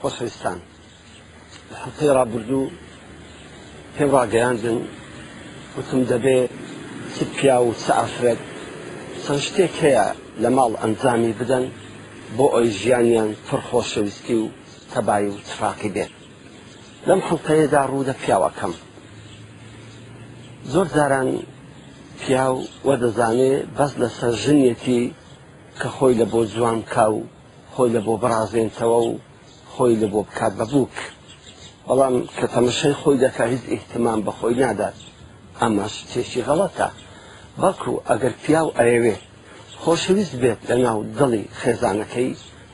خۆشەویستان لە حەفتەی ڕابردوو پێم ڕاگەیاندن وتم دەبێ چ پیاو و چ ئافرەت چەند شتێک هەیە لە ماڵ ئەنجامی بدەن بۆ ئەوی ژیانیان پڕ خۆشەویستی و تەبای و تفاقی بێت لەم حڵتەیەدا ڕوو لە پیاوەکەم زۆر جاران پیاو وە دەزانێ بەس لەسەر ژنیەتی کە خۆی لە بۆ جوان کا و خۆی لە بۆ بڕازێنتەوە و خۆی لە بۆ بکات بە بووک بەڵام کە تەمەشەی خۆی دەکا هیچ ئیهتمام بە خۆی نادات ئەمە شتێکی غەڵەتە بەڵکو ئەگەر پیاو ئەیەوێت خۆشەویست بێت لە ناو دڵی خێزانەکەی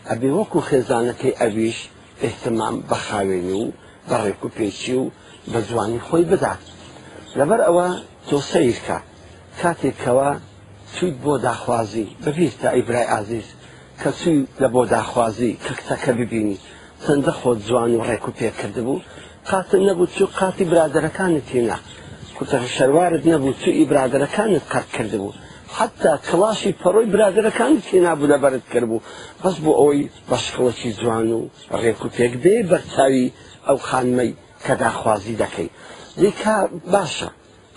ئەبێ وەکو خێزانەکەی ئەویش ئێحتمام بە خاوێنی و بە ڕێک و پێچی و بە جوانی خۆی بدات لەبەر ئەوە تۆ سەیرکە کاتێک کەوا چویت بۆ داخوازی بەبیرتە ئەی برای ئازیز کە چوی لە بۆ داخوازی کە کچەکە ببینی چەندە خۆ جوان و ڕێک و پێکرد بوو قاتن نەبوو چوو قاتی برادەرەکانت تێنا کوتە شەروارت نەبوو چو ئی برادەرەکانت قەت کرد بوو حتا کڵاشی پەڕۆی برادەرەکانی تێنابوو لە بەرت کرد بوو بەس بۆ ئەوی بەشکڵەکی جوان و ڕێک و پێک بێ بەرچاوی ئەو خانمەی کە داخوازی دەکەی دیکا باشە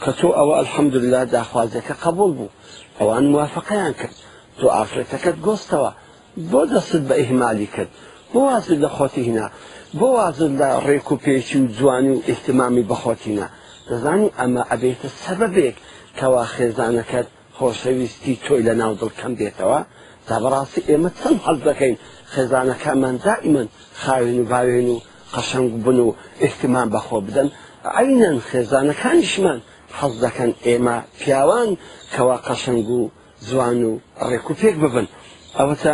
کە تۆ ئەوە الحمدللە داخوازیەکە قبول بوو ئەوان موافقەیان کرد تۆ ئافرەتەکەت گۆستەوە بۆ دەستت بە ئیهمالی کرد بۆ وازت لە خۆتی هینا بۆ وازت لە ڕێک و پێچی و جوانی و ئیهتمامی بەخۆتینا دەزانی ئەمە ئەبێتە سەبەبێک کەوا خێزانەکەت خۆشەویستی تۆی لە ناو دڵ کەم بێتەوە جا بەڕاستی ئێمە چەند حەز دەکەین خێزانەکانمان دائیمەن خاوێن و باوێن و قەشەنگ بن و ئیهتمام بەخۆ بدەن عینەن خێزانەکانیشمان حەز دەکەن ئێمە پیاوان کەوا قەشەنگ و جوان و ڕێک و پێک ببن ئەوەتە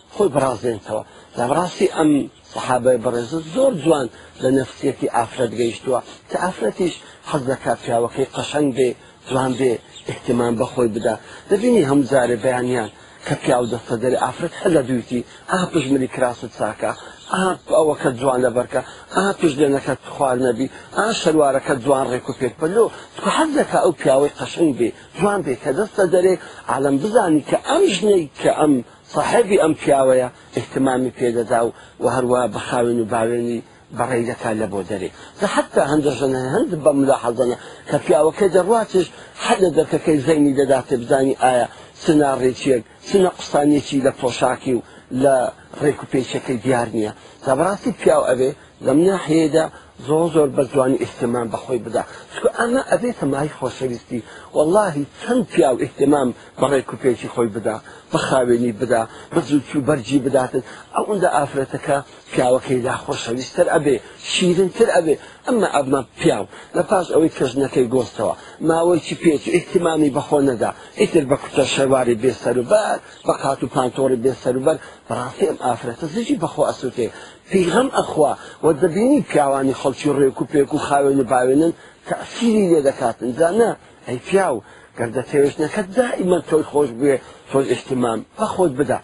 خۆی بڕازێنێتەوە لە بڕاستی ئەم سەحابە بەڕێزە زۆر جوان لە نەفسیەتی ئافرەت گەیشتووە کە ئافرەتیش حەز دەکات پیاوەکەی قەشەنگ بێ جوان بێ احتمان بەخۆی بدا دەبینی هەمزارێ بەیانیان کە پیاو دەستە دەری ئافرەت هەر لە دویتی ئا پژمری کراست ساکە ئا ئەوەکە جوان لەبەرکە ئا پژدێنەکە خوار نەبی ئا شەروارەکە جوان ڕێک و پێک بەلۆ تو حەز دەکە ئەو پیاوەی قەشنگ بێ جوان بێ کە دەستە دەرێ عالم بزانی کە ئەم ژنەی کە ئەم ساحێبی ئەم پیاوەیە ئیهتمامی پێ دەدا و وە هەروا بە خاوێن و باوێنی بەڕێی دەکا لە بۆ دەرێ زە حەتتا هەندە ژەنە هەند بە ملاحەزەنە کە پیاوەکەی دەڕواتیش حەد لە دەرکەکەی زەینی دەداتێ بزانی ئایا چ ناڕێکیەک چ نەقوسانیەکی لە پۆشاکی و لە ڕێک و پێیچەکەی دیار نیە زە بەڕاستی پیاو ئەوێ لەم ناحیەیەدا زۆر زۆر بەجوانی ئیهتمام بەخۆی بدە چکە ئەمە ئەبێتە مای خۆشەویستی واللهی چەند پیاو ئیهتمام بەڕێک و پێکی خۆی بدا بەخاوێنی بدا بەزووچ و بەرجی بداتن ئەوەندە ئافرەتەکە پیاوەکەی لا خۆشەویستتر ئەبێ شیرنتر ئەبێ ئەمە ئەمە پیاو لە پاش ئەوەی کەژنەکەی گۆستەوە ماوەیکی پێچ و ئیهتمامی بەخۆ نەدا ئیتر بە کوتە شەواری بێسەروبەر بە قات و پانتۆڕی بێسەروبەر بەڕاستی ئەم ئافرەتە زیجی بەخۆ ئەسووتێ پێی غەم ئەخوا و دەبینی پیاوانی خەڵکی ڕێک و پێک و خاوێن و باوێنن تەئسیری لێ دەکاتن جا نە ئەی پیاو گەر دەتەوێت ژنەکەت دائیمەن تۆی خۆش بوێ تۆی ئیهتمام بە خۆت بدە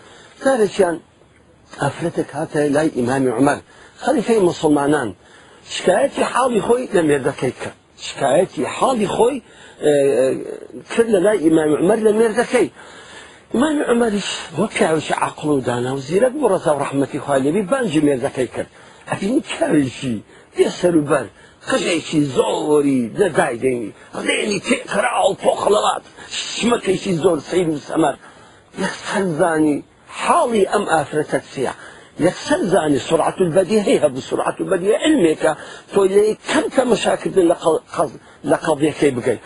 جارێکیان ئافرەتێک هاتە لای ئیمامی عومەر خەلیفەی موسڵمانان شکایەتی حاڵی خۆی لە مێردەکەی کرد شکایەتی حاڵی خۆی کرد لە لای ئیمامی عمر لە مێردەکەی ئیمامی عمریش بۆ پیاوێکی عقل و دانا و زیرەک بۆ ڕەزا و ڕحمەتی خوالێبی بانجی مێردەکەی کرد ئەبینی پیاوێکی پێ سەروبەر قژێکی زۆری لەدایدێنی ڕێنی تێکرا و پۆخڵەوات شمەکێکی زۆر سیر و سەمەر یەکسەرزانی حاڵی ئەم ئافرەتە چیە؟ یەکسەر زانی سرعە البدیهەی هەبوو، سرعە البدیهە علمێکە تۆ لێی کەم تەمەشاکردن لە قەزیەکەی بکەی،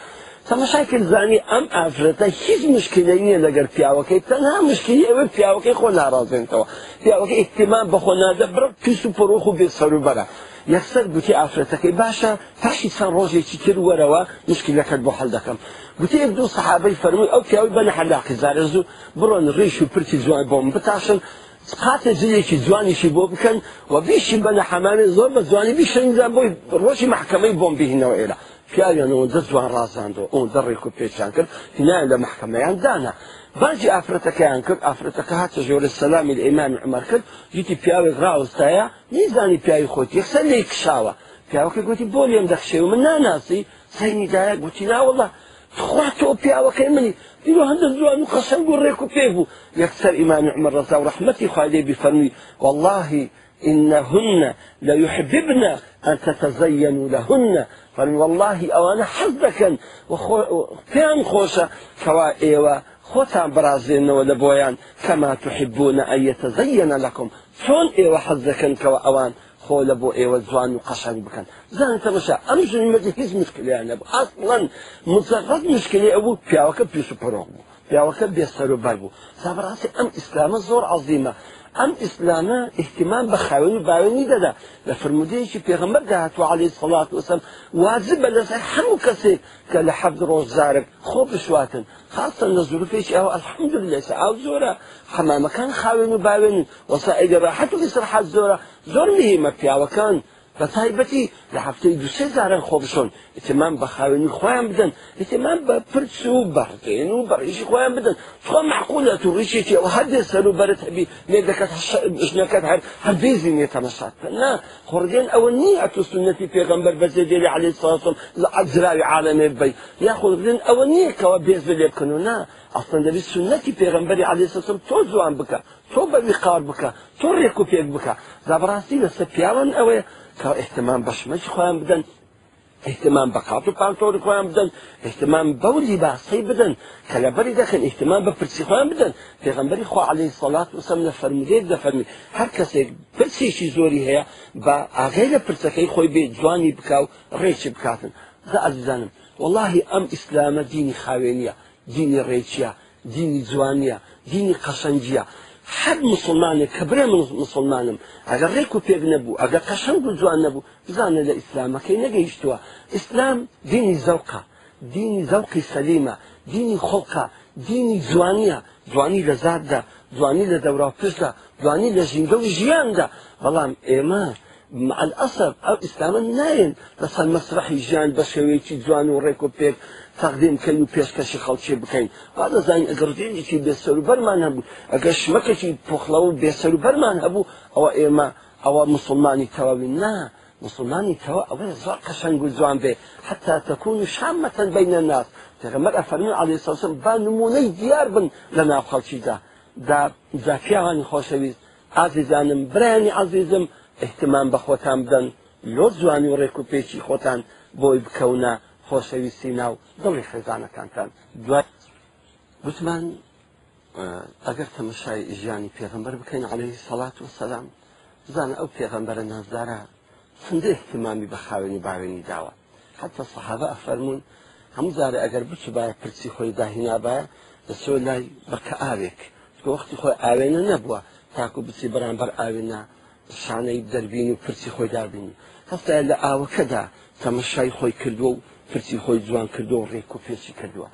تەمەشای کرد زانی ئەم ئافرەتە هیچ مشکلەی نیە لەگەر پیاوەکەی تەنها مشکلی ئەوەی پیاوەکەی خۆ نارازێنتەوە، پیاوەکە ئیهتیمام بە خۆ نادە بڕە پیس و پەڕووخ و بێ سەروبەرە، یەکسەر گوتی ئافرەتەکەی باشە پاشی چەند ڕۆژێکی تر وەرەوە مشکلەکەت بۆ حەل دەکەم، گوتی یەک دوو سەحابەی فەرمووی ئەو پیاوەی بەنەحەلاقی زارەزوو، بڕۆن ڕیش و پرچی جوان بۆ من بتاشن، قاتێ جلێکی جوانیشی بۆ بکەن و بیشیبەنە حەمامێ، زۆر بە جوانی بیشەنگدان بۆی، ڕۆژی مەحکەمەی بۆم بهینەوە ئێرە. پیاویان ئەوەندە جوان ڕازاندەوە، ئەوەندە ڕێک و پێچیان کرد، هینایان لە مەحکەمەیان دانا. باجی ئافرەتەکەیان کرد، ئافرەتەکە هاتە ژۆرێ سەلامی لە ئیمامی عومەر کرد، دیتی پیاوێک ڕاوەستایە، نەیزانی پیاوی خۆیەتی، یەکسەر لێی کشاوە. پیاوەکەی گوتی، بۆ لێم دەکشێی و من ناناسی؟ سەینی دایە، گوتی، ناوەڵڵا! تخوا تۆ پیاوەکەی منی. پیرۆ هەندە جوان و قەشەنگ و ڕێک و پێک بوو. یەکسەر ئیمامی عومەر ڕەزا و ڕەحمەتی خوای لێ بی فەرمووی، وەڵڵاهی انهن لیحببن ان تتزینوا لهن، فەرمووی وەڵڵاهی ئەوانە حەز دەکەن و پێیان خۆشە کەوا ئێوە خۆتان بڕازێنەوە لەبۆیان، کما تحبون ان یتزین لکم، چۆن ئێوە حەز دەکەن کەوا ئەوان خۆ لە بۆ ئێوە جوان و قەشەنگ بکەن زان تەمەشا ئەم ژنی مەجە هیچ مشکلیان نەبوو ئاسڵەن مزەڕەت مشکلی ئەو بوو پیاوەکە پیش و پەرۆق بوو پیاوەکە بێسەر و بەر بوو سابڕاستی ئەم ئیسلامە زۆر عەزیمە ئەم ئیسلامە احتیمان بە خاوێن و باوێنی دەدا لە فرمودەیەکی پێغەمبەر داهاتوو عەلی سەڵات وسم واجبە لەسەر هەموو کەسێک کە لە حەفت ڕۆژ زارک خۆ بشواتن خاستە لە زروفێکی ئەو الحمدللە سە ئاو زۆرە حەمامەکان خاوێن و باوێنن وەسائلی راحەت و ئیسراحەت زۆرە زۆر مهمە پیاوەکان بە تایبەتی لە هەفتەی دوسێ جاران خۆ بشۆن ئتمان بە خاوێنی خۆیان بدەن ئتمان بە پرس و بەڕدێن و بەڕیشی خۆیان بدەن تۆ معقولە تو ڕیشێکی ئەو هەردێ سەر و بەرت هەبی لێ دەکات ژنەکەت هەر هەردێزی نێ تەمەشات نا خڕگێن ئەوە نیە تۆ سونەتی پێغەمبەر بەجێ بێری عەلەیهی سڵاو وسەلام لە عەزراوی عالەمێ ببەی یاخۆ خڕگێن ئەوە نیە کەوا بێز لێ بکەن و نا ئەسڵەن دەبی سونەتی پێغەمبەری عەلەیهی سڵاو وسەلام تۆ جوان بکە تۆ بە ویقار بکە تۆ ڕێک و پێک بکە جا بەڕاستی لەسەر پیاوان ئەوەیە کە ئیهتمام بە شمەکی خۆیان بدەن ئیهتمام بە قات و پانتۆڵی خۆیان بدەن، ئیهتمام بەو لیباسەی بدەن کە لەبەری دەکەن، ئیهتمام بە پرچی خۆیان بدەن، پێغەمبەری خوا عەلەیهی سەڵات وسەلام لە فەرموودەیەک دەفەرموێ، هەر کەسێک پرچێکی زۆری هەیە با ئاگای لە پرچەکەی خۆی بێ جوانی بکا و ڕێکی بکاتن. جا ئەزیزانم وەڵاهی ئەم ئیسلامە دینی خاوێنییە، دینی ڕێکییە، دینی جوانیە دینی قەشەنگیە هەر مسلمانێک کە برێ من مسلمانم ئەگەر ڕێک و پێک نەبوو ئەگەر قەشەنگ و جوان نەبوو بزانە لە ئیسلامەکەی نەگەیشتووە ئیسلام دینی زەوقە دینی زەوقی سەلیمە دینی خۆڵقە دینی جوانیە جوانی لە زاتدا جوانی لە دەورا پشتدا جوانی لە ژینگە و ژیاندا بەڵام ئێمە مع الاسف ئەو ئیسلامە نایەن لەسەر مەسرەحی ژیان بە شێوەیەکی جوان و ڕێک و پێک تەقدیم بکەین و پێشکەشی خەڵکی بکەین با دەزانین ئەگەر ڕژێمێکی بێسەروبەرمان هەبوو ئەگەر شمەکێکی پوخڵەوە و بێسەروبەرمان هەبوو ئەوە ئێمە ئەوە مسلمانی تەواوین نا مسلمانی تەوا ئەوەیە زۆر قەشەنگ و جوان بێ حتا تەکون و شامەتەن بینە الناس پێغەمبەر ئەفەرموو عەلەیهی سەلام با نمونەی دیار بن لە ناو خەڵکیدا دا جا پیاوانی خۆشەویست ئازیزانم برایانی عەزیزم ئیهتمام بە خۆتان بدەن لۆ جوانی و ڕێک و پێکی خۆتان بۆی بکەونە خۆشەویستی ناو دڵی خێزانەکانتان دوای گوتمان ئەگەر تەمەشای ژیانی پێغەمبەر بکەین عەلەیهی سەڵات وەسەلام بزانە ئەو پێغەمبەرە نازدارە چەندە ئیهتمامی بە خاوێن و باوێنی داوە حتی صحابە ئەفەرموون هەموو جارێ ئەگەر بچوبایە پرچی خۆی داهینابایە دەچوە لای بەکە ئاوێک چکە وەختی خۆی ئاوێنە نەبووە تاکو بچی بەرامبەر ئاوێنە شانەی دەربین و پرچی خۆی دابین هەستا لە ئاوەکەدا تەمەشای خۆی کردووە و پرچی خۆی جوان کردو و ڕێک و پێچی کردووە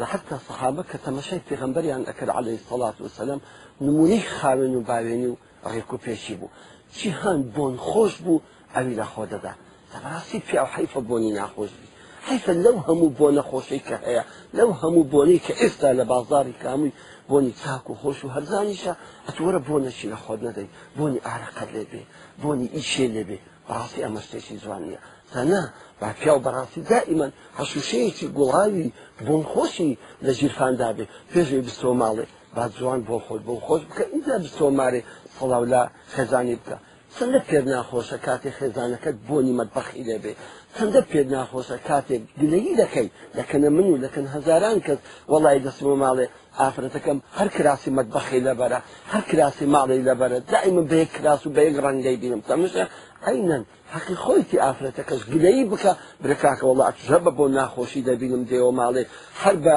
لە حتا صحابە کە تەمەشای پێغمبەریان ئەکرد عليه سەڵات وسلام نمونەی خاوێن و باوێنی و ڕێک و پێکی بوو جیهان بۆن خۆش بوو ئەوی لە خۆ دەدا دەبڕاستی پیاو حیفە بۆنی ناخۆش بی حیفە لەو هەموو بۆ نەخۆشەی کە هەیە لەو هەموو بۆنەی کە ئێستا لە بازاری کامووی بۆنی چاک و خۆش و هەرزانیشە ئەتوەرە بۆ نەچی لە خۆت نەدەی بۆنی ئارەقەت لێ بێ بۆنی ئیشێ لێ بێ بەڕاستی ئەمە شتێکی جوانە زەنا با پیاو بەڕاستی دائیمەن هەشوشەیەکی گوڵاوی بۆن خۆشی لە ژیرفاندا بێ پێشوی بستۆ ماڵێ با جوان بۆ خۆت بۆ خۆش بکە ئینجا بتۆمارێ سڵاو لە خێزانی بکە چەندە پێت ناخۆشە کاتێ خێزانەکەت بۆنی مەدبەخی لێبێ چەندە پێت ناخۆشە کاتێک گلەیی دەکەی لەکەنە من و لەکەن هەزاران کەس وەڵی دەسمە ماڵێ ئافرەتەکەم هەر کراسی مەدبەخی لەبەرە هەر کراسی ماڵی لەبەرە دای من بەیەک کراس و بەیەک ڕەنگەی بینم تەمشە ئەینەن حەقی خۆیتی ئافرەتەکەش گلەیی بکە برکاکە وڵات ژەبە بۆ ناخۆشی دەبینم دێوە ماڵێ هەر بە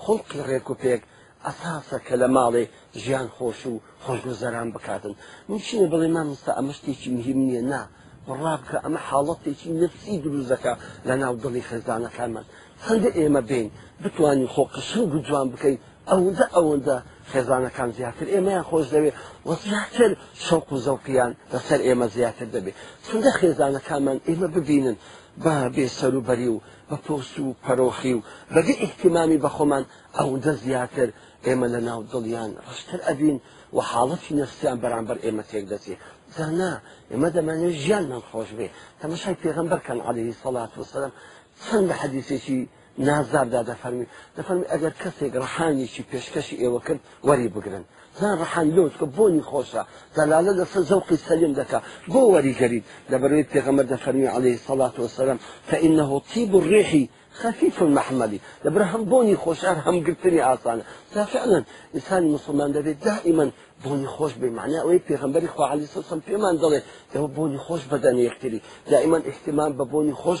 خوڵقی ڕێک و پێک ئەساسە کە لە ماڵێ ژیان خۆش و خۆشگوزەران بکاتن من چینە بڵێ مامستا ئەمە شتێکی مهم نییە نا بڕابکە ئەمە حاڵەتێکی نفسی دروزەکە لە ناو دڵی خێزانەکانمان هەندە ئێمە بین بتوانین خۆ قشنگ و جوان بکەین ئەوەندە ئەوەندە خێزانەکان زیاتر ئێمەیان خۆش دەوێت و زیاتر شەوق و زەوقییان لەسەر ئێمە زیاتر دەبێت چندە خێزانەکانمان ئێمە ببینن بە بێسەر و بەری و بە پۆست و پەرۆخی و بەبێ ئیهتیمامی بە خۆمان ئەوندە زیاتر ئێمە لە ناو دڵیان ڕەشتر ئەبین و حاڵەتی نەفسیان بەرامبەر ئێمە تێک دەچێ جا نا ئێمە دەمانێ ژیانمان خۆش بێ تەمەشای پێغەمبەر کەن عەلەیهی سەڵات وەسەلام چەند لە حەدیسێکی نازداردا دەفەرمی دەفەرمی ئەگەر کەسێک ڕەحانێکی پێشکەشی ئێوە کرد وەری بگرن زار رەحان لۆچ کە بۆنی خۆشە دەلالە لەسەر زەوقی سەلیم دەکا بۆ وەری گەرین لەبەرەوەی پێغەمبەر دەفەرمی علیە سەڵات وسلام فانه طیب الریح خفیف المحمل لەبەر هەم بۆنی خۆشە هەر هەم گرتنی ئاسانە جا فعلا ئینسانی مسلمان دەبێت دائما بۆنی خۆش بێ معنی ئەوەی پێغەمبەری خوا علیه سەسم پێمان دەڵێ ئێوە بۆنی خۆش بەدەنە یەکتری دائما احتمام بە بۆنی خۆش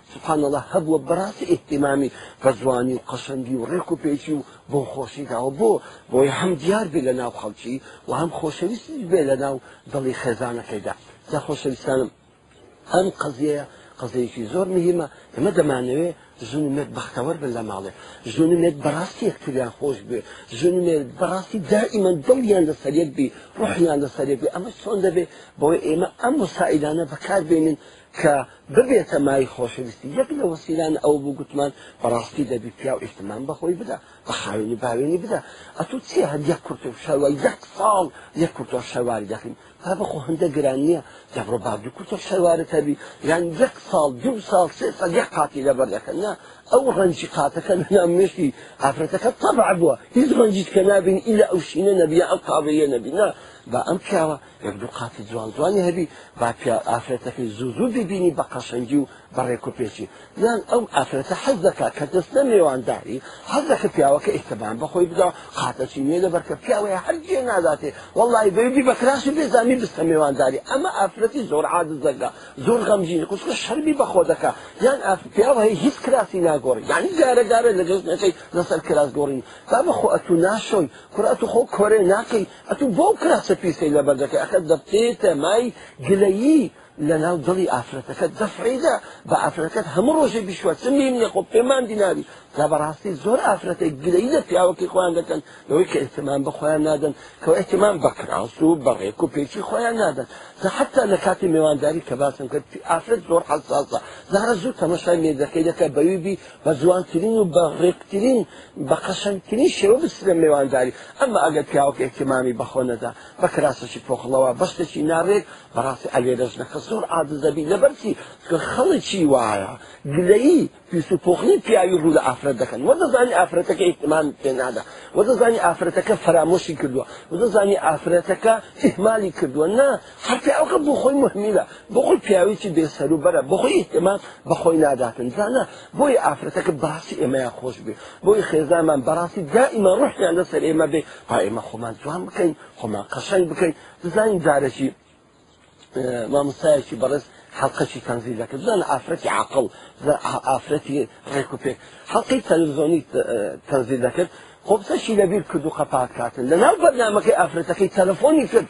سبحان اللە هەبووە بەڕاستی ئیهتیمامی بە جوانی و قەشەنگی و ڕێک و پێکی و بۆخۆشی داوە بۆ بۆی هەم دیار بێ لە ناو خەڵکی و هەم خۆشەویستی بێ لە ناو دڵی خێزانەکەیدا جا خۆشەویستانم ئەم قەزیەیە قەزەیەکی زۆر مهمە ئێمە دەمانەوێ ژن و مێت بەختەوەر بن لە ماڵێ ژن و مێت بەڕاستی یەکتریان خۆش بێ ژن و مێت بەڕاستی دائیمەن دڵیان لەسەر یەک بی ڕحیان لەسەر یەک بێ ئەمە چۆن دەبێ بۆی ئێمە ئەم وسائلانە بەکار بێنین کە ببێتە مای خۆشەویستی یەک لە وەسیلانە ئەو بوو گوتمان بەڕاستی دەبی پیاو ئیحتمام بەخۆی بدا بە خاوێنی باوێنی بدا ئەتو چی هەر یەک کورت و شەوە یەک ساڵ یەک کورتۆ شەواری دەخین تا بەخۆ هەندە گران نییە دەبڕۆ با دوو کورتۆ شەوارت هەبی یان یەک ساڵ دوو ساڵ سێ ساڵ یەک قاتی لەبەر دەکەن نا ئەو ڕەنجی قاتەکە لەنام مێشتی ئافرەتەکە تەبع بووە هیچ ڕەنجیت کە نابین ئیلا ئەو شینە نەبیە ئەو قاوەیە نەبی نا با ئەم پیاوە یەک دوو قاتی جوان جوانی هەبی با پیا ئافرەتەکەی زوو زوو ببینی بە قەشەنگی و بەڕێک و پێچی یان ئەو ئافرەتە حەز دەکا کە دەست لە مێوانداری حەز دەکە پیاوەکە ئیتبان بەخۆی بدا قاتەچی نوێ لەبەر کە پیاوەیە هەرگیێ ناداتێ وەڵی بەویدی بەکراسی بێزانی بستە مێوانداری ئەمە ئافرەتی زۆر عادز دەگا زۆر غەمجینی کوچکە شەرمی بەخۆ دەکا یان پیاوە هەی هیچ کراسی ناگۆڕی یعنی جارەگارە لە گەشتەکەی لەسەر کراس گۆڕین با بەخۆ ئەتو ناشۆی کوڕات و خۆ کۆرێ ناکەی ئەتوو بەو کراسە پیسەی لەبەر دەکەی ئەخە دەبتێتە مای گلەیی لەناو دڵی ئافرەتەکەت دەفڕیدە بە ئافرەکەت هەموو ڕۆژێ بیشوە چ نیمە خۆ پێمان دیناوی دا بەڕاستی زۆر ئافرەتێک گلەیی لە پیاوەکەی خۆیان دەکەن لەوەی کە ئتمان بە خۆیان نادەن کە ئتمان بە کراس و بەڕێک و پێچی خۆیان نادەن دا حتا لە کاتی میوانداری کە باسم کرد ئافرەت زۆر حساسە زارە زوو تەمەشای مێردەکەی دەکە بەوی بی بە جوانترین و بە ڕێکترین بە قەشەنگترین شێوە بسرە مێوانداری ئەمە ئەگەر پیاوەکە احتمامی بەخۆ نەدا بە کراسەکی پۆخڵەوە بەشتێکی ناڕێک بەڕاستی ئەلێرەش نەکە زۆر عادزەبی لەبەرچی خەڵکی وایە گلەیی پیس و پۆخلی پیاوی ڕوو لە ئافرەت دەکەن وە دەزانی ئافرەتەکە احتمان پێ نادا وە دەزانی ئافرەتەکە فەرامۆشی کردووە وە دەزانی ئافرەتەکە احمالی کردووە نا هەر پیاوەکە بۆ خۆی مهمیلە بۆ خۆی پیاوێکی بێسەرو بەرە بۆ خۆی ئیهتمام بە خۆی ناداتن زانا بۆی ئافرەتەکە باسی ئێمەیان خۆش بێ بۆی خێزانمان بەڕاستی دائیمە ڕوحیان لەسەر ئێمە بێ با ئێمە خۆمان جوان بکەین خۆمان قەشەنگ بکەین بزانین جارێکی مامۆستایەکی بەڕێز حەڵقەشی تەنزیل دەکرد زان ئافرەتی عقل ئافرەتی ڕێک و پێک حەڵقی تەلوزۆنی تەنزیل دەکرد قوبسەشی لەبیر کردو قەپات کاتن لەناو بەرنامەکەی ئافرەتەکەی تەلەفۆنی کرد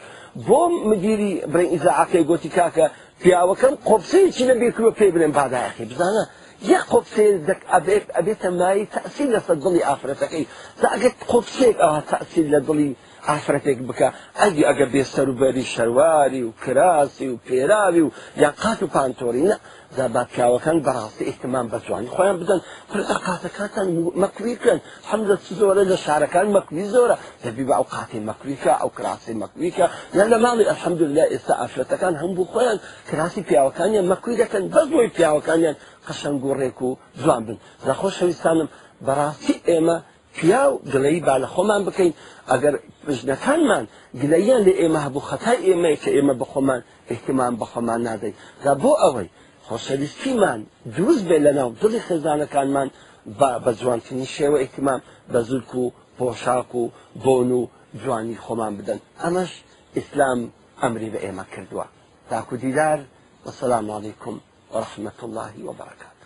بۆ مدیری برین ئیزاعەکەی گۆتی کاکە پیاوەکەم قوبسەیەکی لەبیر کردو پێی بلێن بادایەکەی بزانە یە قوبسێ دەک ئەبێت ئەبێتە مایەی تەئسیر لەسەر دڵی ئافرەتەکەی تا ئەگەر قوبسێک ئەوا تەئسیر لە دڵی ئافرەتێک بکە ئەگی ئەگە بێ سەرو بەری شەرواری و کراسی و پێراوی و یان قات و پانتۆری نە جا با پیاوەکان بەڕاستی ئیهتمام بە جوانی خۆیان بدەن پر لە قاتەکانتان مەکوی بکەن حەمدە چ زۆرە لە شارەکان مەکوی زۆرە دەبی بە ئەو قاتی مەکویکە ئەو کراسی مەکویکە یان لە ماڵی الحمدلله ئێستا ئافرەتەکان هەم بۆ خۆیان کراسی پیاوەکانیان مەکوی دەکەن بەس بۆی پیاوەکانیان قەشەنگ و ڕێک و جوان بن نەخۆشەویستانم بەڕاستی ئێمە پیاو گلەیی با لەخۆمان بکەین ئەگەر ژنەکانمان گلەییان لە ئێمە هەبوو خەتای ئێمەیە کە ئێمە بەخۆمان ئیهتمام بەخۆمان نادەین جا بۆ ئەوەی خۆشەویستیمان دروست بێ لە ناو دڵی خێزانەکانمان با بە جوانترین شێوە ئیهتمام بە زولک و پۆشاک و بۆن و جوانی خۆمان بدەن ئەمەش ئیسلام ئەمری بە ئێمە کردووە تاکو دیدار وسلام علیکم ورحمة الله وبركاته